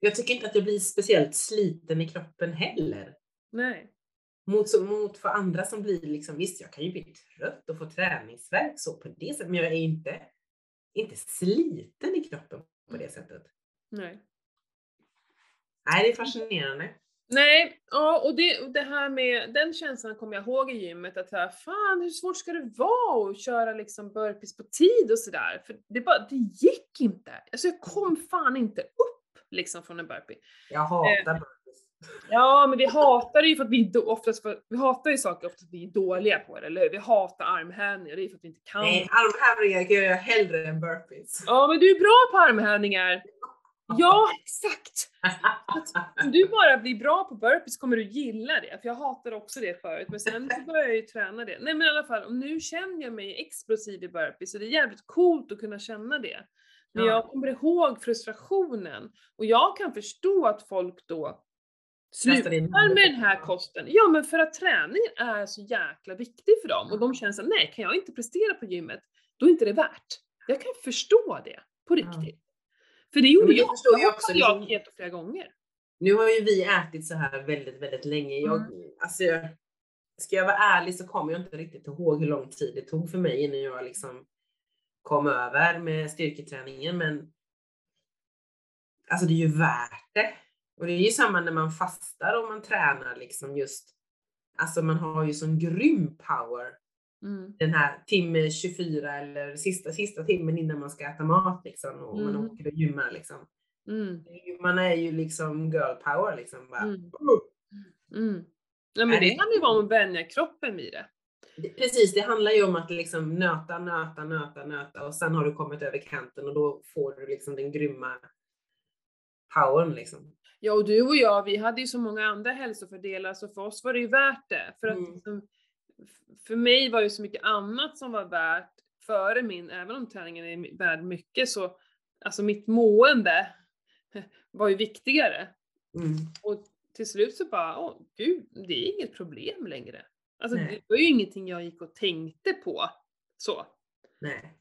Jag tycker inte att jag blir speciellt sliten i kroppen heller. Nej. Mot, mot för andra som blir liksom, visst jag kan ju bli trött och få träningsvärk så på det sättet, men jag är inte, inte sliten i kroppen på det sättet. Nej. Nej, det är fascinerande. Nej, ja, och det, det här med den känslan kommer jag ihåg i gymmet att här, fan hur svårt ska det vara att köra liksom burpees på tid och sådär? För det bara, det gick inte. Alltså jag kom fan inte upp liksom från en burpee. Jag hatar eh, burpees. Ja, men vi hatar det ju för att vi oftast för, vi hatar ju saker ofta för att vi är dåliga på det, eller hur? Vi hatar armhävningar, det är för att vi inte kan. Nej, armhävningar gör jag hellre än burpees. Ja, men du är bra på armhävningar. Ja, exakt! Om du bara blir bra på burpees kommer du gilla det, för jag hatade också det förut, men sen började jag ju träna det. Nej men i alla fall, och nu känner jag mig explosiv i burpees, så det är jävligt coolt att kunna känna det. Men ja. jag kommer ihåg frustrationen, och jag kan förstå att folk då slutar med den här kosten. Ja men för att träningen är så jäkla viktig för dem, och de känner såhär, nej kan jag inte prestera på gymmet, då är inte det värt. Jag kan förstå det, på riktigt. För det gjorde jag, jag, jag också. Jag liksom, flera gånger. Nu har ju vi ätit så här väldigt, väldigt länge. Jag, mm. alltså, ska jag vara ärlig så kommer jag inte riktigt ihåg hur lång tid det tog för mig innan jag liksom kom över med styrketräningen. Men alltså det är ju värt det. Och det är ju samma när man fastar och man tränar liksom just, alltså man har ju sån grym power Mm. Den här timme 24 eller sista, sista timmen innan man ska äta mat liksom och mm. man åker och gymmar liksom. Mm. Man är ju liksom girl power liksom. Bara. Mm. Mm. Ja men det handlar ju om att vänja kroppen vid det. Precis, det handlar ju om att liksom nöta, nöta, nöta, nöta och sen har du kommit över kanten och då får du liksom den grymma powern liksom. Ja och du och jag, vi hade ju så många andra hälsofördelar så för oss var det ju värt det. För att mm. liksom, för mig var det så mycket annat som var värt före min, även om träningen är värd mycket så, alltså mitt mående var ju viktigare. Mm. Och till slut så bara, åh gud, det är inget problem längre. Alltså Nej. det var ju ingenting jag gick och tänkte på så. Nej.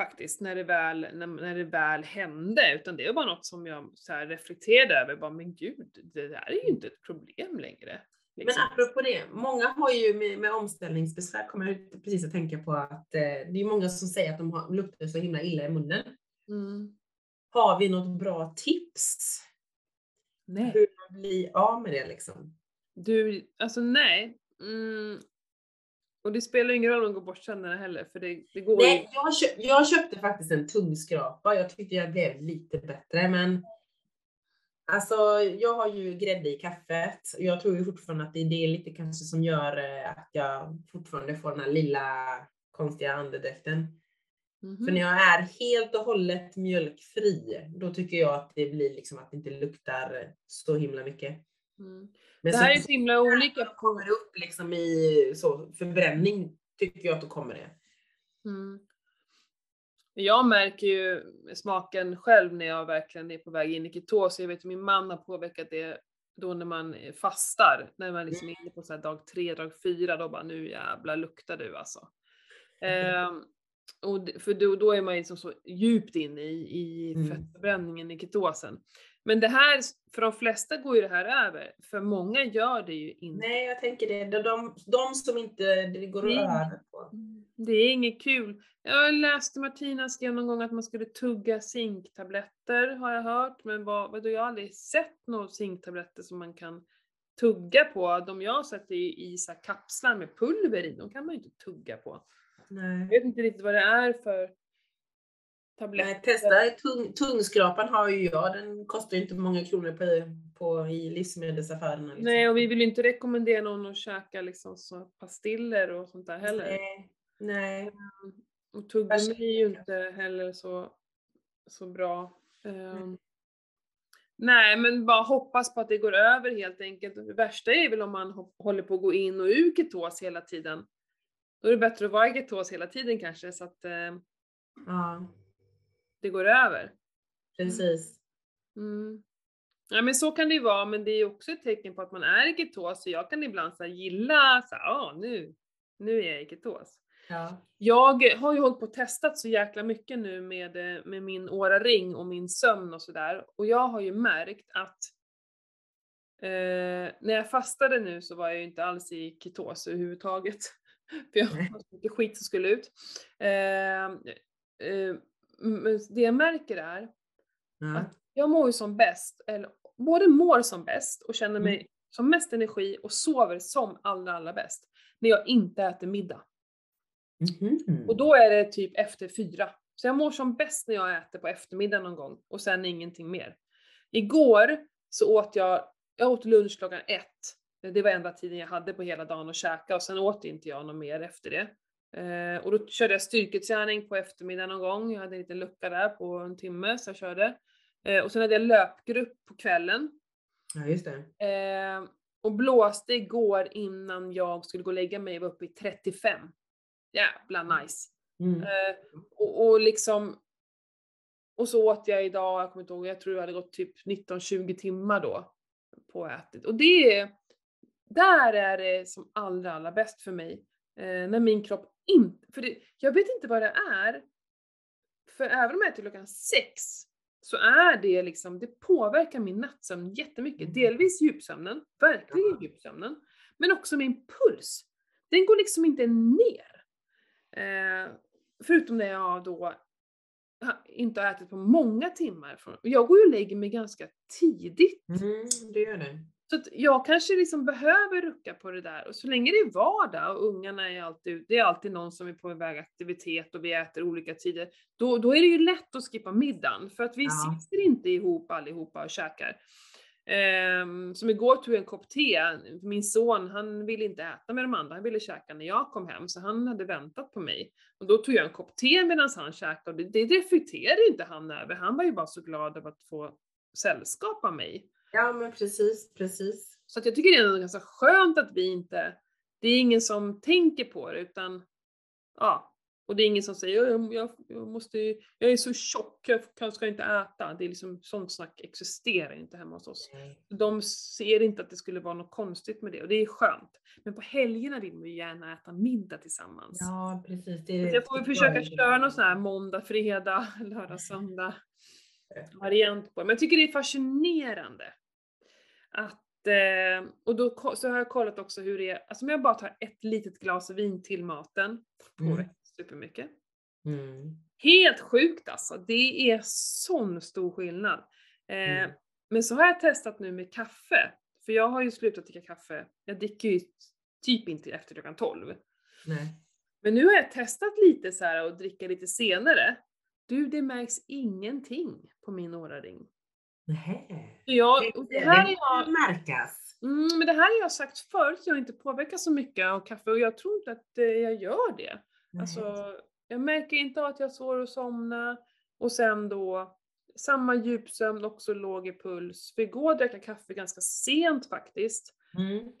Faktiskt, när det väl, när, när det väl hände, utan det var bara något som jag så reflekterade över, bara men gud, det där är ju inte ett problem längre. Liksom. Men apropå det, många har ju med, med omställningsbesvär, kommer jag precis att tänka på att eh, det är många som säger att de har, luktar så himla illa i munnen. Mm. Har vi något bra tips? Nej. Hur man blir av med det liksom? Du, alltså nej. Mm. Och det spelar ingen roll om de går bort tänderna heller, för det, det går Nej, jag, köp, jag köpte faktiskt en tungskrapa. Jag tyckte jag blev lite bättre, men Alltså, jag har ju grädde i kaffet. Jag tror ju fortfarande att det är det lite kanske som gör eh, att jag fortfarande får den här lilla konstiga andedräkten. Mm -hmm. För när jag är helt och hållet mjölkfri, då tycker jag att det blir liksom att det inte luktar så himla mycket. Mm. Men det här så, är så himla olika. Kommer upp liksom i så, förbränning, tycker jag att då kommer det. Mm. Jag märker ju smaken själv när jag verkligen är på väg in i ketos. Jag vet att min man har påverkat det då när man fastar, när man liksom är inne på så dag tre, dag fyra, då bara nu jävlar luktar du alltså. Eh, och för då, då är man liksom så djupt inne i, i mm. fettförbränningen i ketosen. Men det här, för de flesta går ju det här över, för många gör det ju inte. Nej, jag tänker det. De, de, de som inte det går det, över på. Det är inget kul. Jag läste Martina skrev någon gång att man skulle tugga zinktabletter, har jag hört. Men vad, vad jag har aldrig sett några zinktabletter som man kan tugga på. De jag har sett är i så kapslar med pulver i, de kan man ju inte tugga på. Nej. Jag vet inte riktigt vad det är för tabletter. Nej, testa tung, tungskrapan har ju jag, den kostar ju inte många kronor på, på i livsmedelsaffärerna. Liksom. Nej, och vi vill inte rekommendera någon att käka liksom så pastiller och sånt där heller. Nej. Nej. Och tuggummi är ju inte heller så, så bra. Um, nej, men bara hoppas på att det går över helt enkelt. Det värsta är väl om man håller på att gå in och ur ketos hela tiden. Då är det bättre att vara i ketos hela tiden kanske så att uh, ja. Det går över. Precis. Mm. Ja men så kan det ju vara, men det är också ett tecken på att man är i ketos, så jag kan ibland så gilla så här, ah, nu, nu är jag i ketos. Ja. Jag har ju hållit på och testat så jäkla mycket nu med, eh, med min Åra-ring och min sömn och sådär. Och jag har ju märkt att eh, när jag fastade nu så var jag ju inte alls i ketos överhuvudtaget. För jag har så mycket skit som skulle ut. Eh, eh, det jag märker är mm. att jag mår ju som bäst, eller både mår som bäst och känner mig mm. som mest energi och sover som allra, allra bäst när jag inte äter middag. Mm. Och då är det typ efter fyra. Så jag mår som bäst när jag äter på eftermiddagen någon gång och sen ingenting mer. Igår så åt jag, jag åt lunch klockan ett. Det var enda tiden jag hade på hela dagen att käka och sen åt inte jag något mer efter det. Eh, och då körde jag styrketräning på eftermiddagen någon gång. Jag hade en liten lucka där på en timme så jag körde. Eh, och sen hade jag löpgrupp på kvällen. Ja, just det. Eh, och blåste igår innan jag skulle gå och lägga mig, jag var uppe i 35. Jävla mm. nice. Mm. Eh, och, och liksom, och så åt jag idag, jag kommer inte ihåg, jag tror det hade gått typ 19-20 timmar då på ätit. Och det är, där är det som allra, allra bäst för mig. Eh, när min kropp inte, för det, jag vet inte vad det är, för även om jag äter klockan sex så är det liksom, det påverkar min nattsömn jättemycket. Mm. Delvis djupsömnen, verkligen djupsömnen, men också min puls. Den går liksom inte ner. Eh, förutom när jag då inte har ätit på många timmar. Jag går ju och lägger mig ganska tidigt. Mm, det gör det. Så att jag kanske liksom behöver rucka på det där och så länge det är vardag och ungarna är alltid det är alltid någon som är på väg aktivitet och vi äter olika tider, då, då är det ju lätt att skippa middagen för att vi ja. sitter inte ihop allihopa och käkar. Um, som igår tog jag en kopp te, min son han ville inte äta med de andra, han ville käka när jag kom hem så han hade väntat på mig. Och då tog jag en kopp te medan han käkade och det, det reflekterade inte han över, han var ju bara så glad över att få sällskap av mig. Ja men precis, precis. Så att jag tycker det är ganska skönt att vi inte, det är ingen som tänker på det utan ja, och det är ingen som säger jag, jag, jag måste, jag är så tjock, jag ska inte äta. Det är liksom, sånt snack existerar inte hemma hos oss. De ser inte att det skulle vara något konstigt med det och det är skönt. Men på helgerna vill man ju gärna äta middag tillsammans. Ja, precis. Det, jag får försöka köra någon sån här måndag, fredag, lördag, söndag variant på Men jag tycker det är fascinerande att eh, och då så har jag kollat också hur det är, alltså om jag bara tar ett litet glas vin till maten på mm supermycket. Mm. Helt sjukt alltså. Det är sån stor skillnad. Eh, mm. Men så har jag testat nu med kaffe. För jag har ju slutat dricka kaffe. Jag dricker ju typ inte efter klockan 12. Nej. Men nu har jag testat lite så här och dricka lite senare. Du, det märks ingenting på min åraring. Nej. Jag, det, här är jag, märkas. Mm, men det här har jag sagt förut, jag inte påverkas så mycket av kaffe och jag tror inte att eh, jag gör det. Alltså, jag märker inte att jag har svårt att somna och sen då samma djupsömn, också låg i puls. För igår drack jag kaffe ganska sent faktiskt. Mm.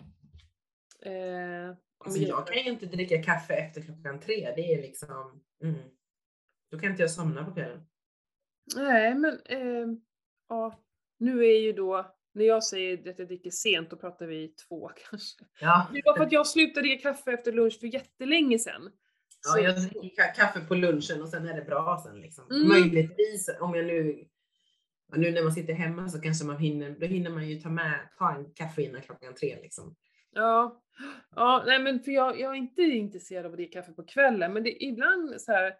Eh, alltså jag kan ju inte dricka kaffe efter klockan tre. Det är liksom, mm. Då kan inte jag somna på kvällen. Nej, men eh, ja, nu är ju då, när jag säger att jag dricker sent, då pratar vi två kanske. Ja. Det var för att jag slutade dricka kaffe efter lunch för jättelänge sedan. Ja, jag dricker kaffe på lunchen och sen är det bra sen. Liksom. Mm. Möjligtvis om jag nu, nu när man sitter hemma så kanske man hinner, då hinner man ju ta med, ta en kaffe innan klockan tre liksom. Ja, ja nej men för jag, jag är inte intresserad av att dricka kaffe på kvällen, men det är ibland så här,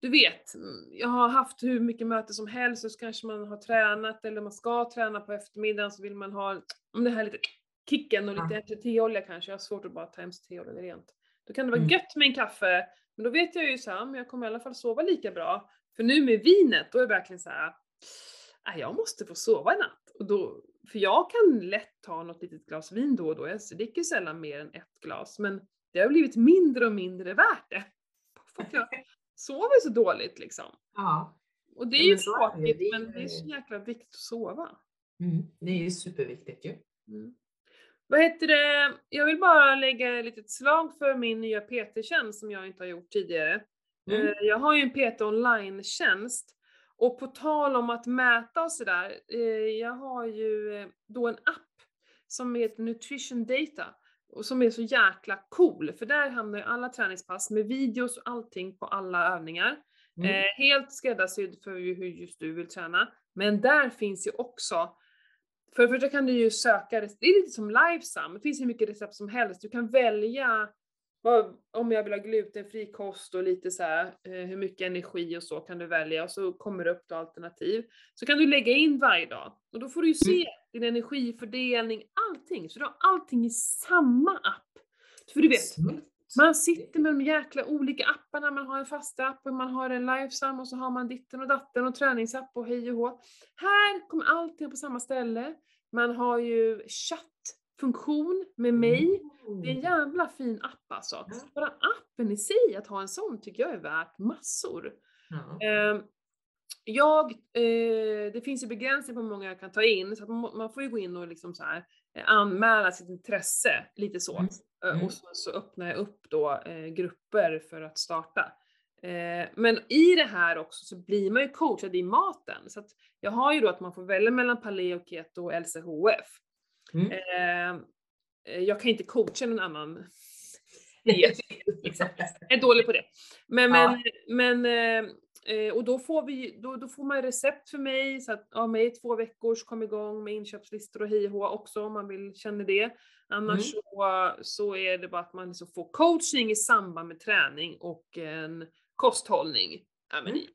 du vet, jag har haft hur mycket möten som helst och så kanske man har tränat eller man ska träna på eftermiddagen så vill man ha om det här lite kicken och lite ja. MCT-olja kanske. Jag har svårt att bara ta MCT-olja rent. Då kan det vara mm. gött med en kaffe, men då vet jag ju såhär, men jag kommer i alla fall sova lika bra. För nu med vinet, då är det verkligen så här, äh, jag måste få sova i natt. Och då, för jag kan lätt ta något litet glas vin då och då, jag dricker sällan mer än ett glas, men det har blivit mindre och mindre värt det. För att jag sover så dåligt liksom. Ja. Och det är ja, ju tråkigt, men det är så jäkla viktigt att sova. Mm, det är ju superviktigt ju. Mm. Vad heter det? Jag vill bara lägga ett litet slag för min nya PT-tjänst som jag inte har gjort tidigare. Mm. Eh, jag har ju en PT online-tjänst och på tal om att mäta och sådär, eh, jag har ju eh, då en app som heter Nutrition Data och som är så jäkla cool, för där hamnar ju alla träningspass med videos och allting på alla övningar. Mm. Eh, helt skräddarsydd för hur just du vill träna. Men där finns ju också, för det första kan du ju söka, det är lite som Lifesum, det finns hur mycket recept som helst. Du kan välja om jag vill ha glutenfri kost och lite så här, eh, hur mycket energi och så kan du välja och så kommer det upp då alternativ. Så kan du lägga in varje dag och då får du ju se mm. din energifördelning, allting. Så du har allting i samma app. För du vet, man sitter med de jäkla olika apparna, man har en fasta app och man har en Lifesum och så har man ditten och datten och träningsapp och hej och hå. Här kommer allting på samma ställe. Man har ju chattfunktion med mig. Det är en jävla fin app alltså. Bara appen i sig, att ha en sån tycker jag är värt massor. Mm. Jag, eh, det finns ju begränsningar på hur många jag kan ta in, så man, får ju gå in och liksom så här, eh, anmäla sitt intresse, lite så. Mm. Eh, mm. Och så, så, öppnar jag upp då grupper för att starta. Men i det här också så blir man ju coachad i maten. Så att jag har ju då att man får välja mellan paleo, keto och LCHF. Mm. Eh, jag kan inte coacha någon annan jag är dålig på det. Men, ja. men, men Eh, och då får, vi, då, då får man recept för mig, så att ja, mig två veckor så kom igång med inköpslistor och hej också om man vill känna det. Annars mm. så, så är det bara att man liksom får coaching i samband med träning och en kosthållning. Ja, men mm.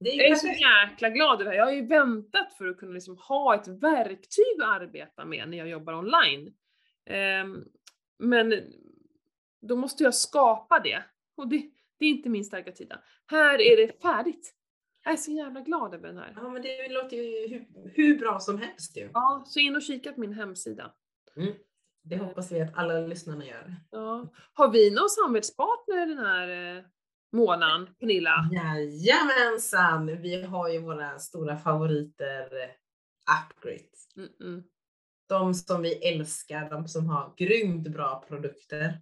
Det är jag är så jäkla glad över det här. Jag har ju väntat för att kunna liksom ha ett verktyg att arbeta med när jag jobbar online. Um, men då måste jag skapa det. Och det, det är inte min starka sida. Här är det färdigt. Jag är så jävla glad över den här. Ja men det låter ju hur, hur bra som helst ju. Ja, så in och kika på min hemsida. Mm. Det hoppas vi att alla lyssnarna gör. Ja. Har vi någon samarbetspartner den här eh, månaden, Pernilla? Jajamensan! Vi har ju våra stora favoriter eh, Upgrade. Mm -mm. De som vi älskar, de som har grymt bra produkter.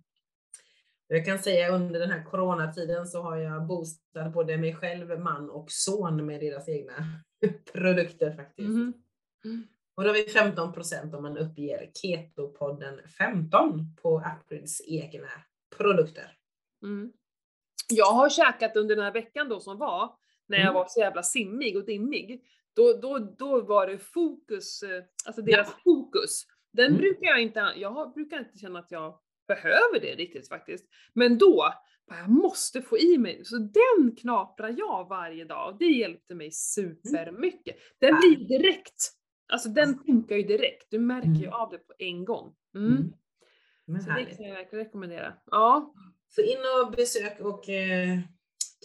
Jag kan säga under den här coronatiden så har jag boostat både mig själv, man och son med deras egna produkter faktiskt. Mm. Mm. Och då har vi 15 procent om man uppger Ketopodden 15 på Upgrids egna produkter. Mm. Jag har käkat under den här veckan då som var, när jag mm. var så jävla simmig och dimmig. Då, då, då var det fokus, eh, alltså deras ja. fokus. Den mm. brukar jag inte, jag brukar inte känna att jag behöver det riktigt faktiskt. Men då, jag måste få i mig, så den knaprar jag varje dag och det hjälpte mig supermycket. Den blir direkt, alltså den funkar ju direkt, du märker ju mm. av det på en gång. Mm. Mm. Så det kan jag verkligen rekommendera. Ja. Så in och besök och eh,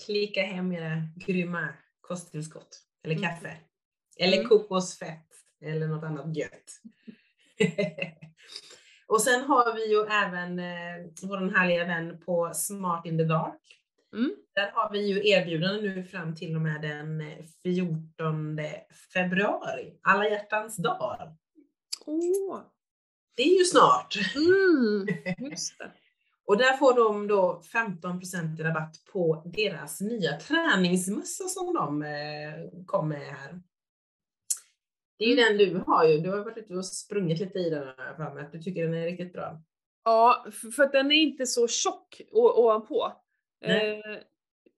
klicka hem era grymma kosttillskott. Eller mm. kaffe. Eller mm. kokosfett. Eller något annat gött. Och sen har vi ju även eh, vår härliga vän på Smart in the Dark. Mm. Där har vi ju erbjudande nu fram till och med den 14 februari. Alla hjärtans dag. Oh. Det är ju snart. Mm, just det. Och där får de då 15% rabatt på deras nya träningsmössa som de eh, kom med här. Det är ju den du har ju. Du har varit ute och sprungit lite i den för mig, du tycker den är riktigt bra. Ja, för att den är inte så tjock ovanpå. Eh,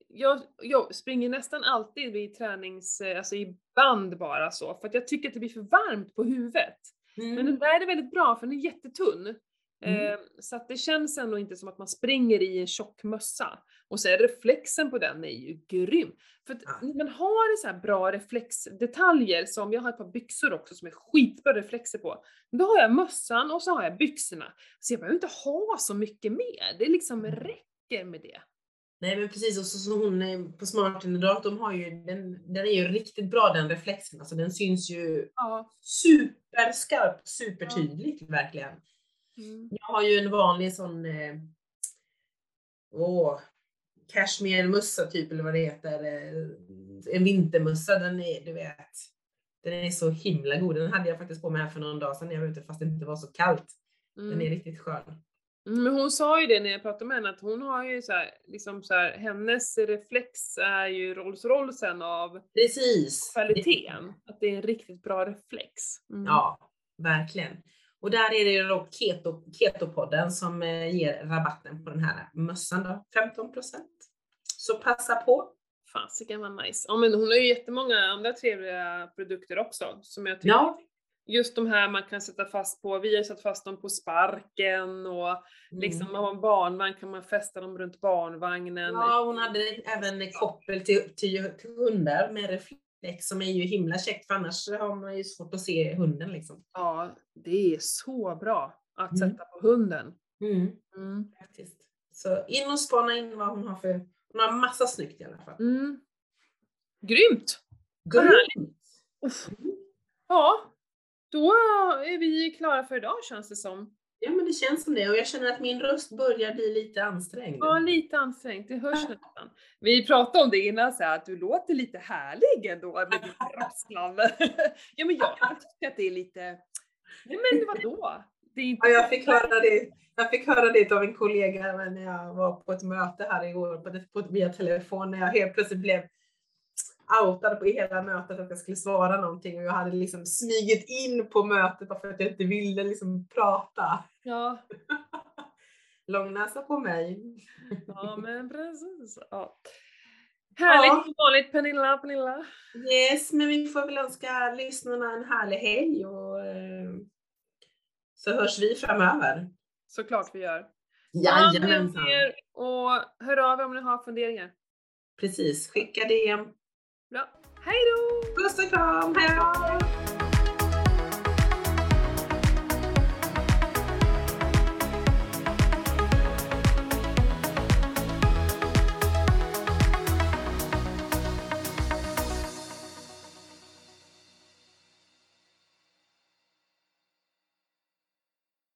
jag, jag, springer nästan alltid vid tränings, eh, alltså i band bara så, för att jag tycker att det blir för varmt på huvudet. Mm. Men den där är väldigt bra för den är jättetunn. Mm. Eh, så att det känns ändå inte som att man springer i en tjock mössa. Och så är reflexen på den är ju grym. För att ja. man har så bra reflexdetaljer som, jag har ett par byxor också som är skitbra reflexer på. Då har jag mössan och så har jag byxorna. Så jag behöver inte ha så mycket mer, det liksom mm. räcker med det. Nej men precis, och så, så hon på Smart Dator, de har ju, den, den är ju riktigt bra den reflexen, alltså den syns ju ja. superskarpt, supertydligt ja. verkligen. Mm. Jag har ju en vanlig sån eh, åh, cashmere-mössa typ eller vad det heter. Eh, en vintermössa, den är, du vet, den är så himla god. Den hade jag faktiskt på mig här för någon dag sedan när jag var ute fast det inte var så kallt. Den är mm. riktigt skön. Mm, men hon sa ju det när jag pratade med henne att hon har ju så här, liksom så här, hennes reflex är ju Rolls Roycen av Precis. kvaliteten. Att det är en riktigt bra reflex. Mm. Ja, verkligen. Och där är det då Keto, Ketopodden som eh, ger rabatten på den här mössan då, 15% Så passa på! Fasiken vad nice. Ja men hon har ju jättemånga andra trevliga produkter också som jag tycker Ja, just de här man kan sätta fast på, vi har satt fast dem på sparken och liksom mm. har man barnvagn kan man fästa dem runt barnvagnen. ja hon hade även koppel till, till, till hundar med reflex som är ju himla käckt för annars har man ju svårt att se hunden liksom. Ja, det är så bra att Mm. sätta på hunden. Mm. Mm. Faktiskt. Så in och spana in vad hon har för, hon har massa snyggt i alla fall. Mm. Grymt! Grymt! Ja, då är vi klara för idag känns det som. Ja men det känns som det och jag känner att min röst börjar bli lite ansträngd. Ja, lite ansträngt, det hörs nästan. Vi pratade om det innan, så här, att du låter lite härlig ändå med ditt rasslande. ja men jag tycka att det är lite, nej men vadå? Det är inte Ja, jag, fick höra det, jag fick höra det av en kollega när jag var på ett möte här igår på, på, via telefon när jag helt plötsligt blev outad på hela mötet att jag skulle svara någonting och jag hade liksom smugit in på mötet för att jag inte ville liksom prata. Ja, Långnäsa på mig. ja men precis. Ja. Härligt Ja. som vanligt Pernilla, Pernilla. Yes, men vi får väl önska lyssnarna en härlig helg och eh, så hörs vi framöver. Såklart vi gör. Jajamensan. och hör av er om ni har funderingar. Precis, skicka DM. Bra. Hej då! Puss och kram, hejdå!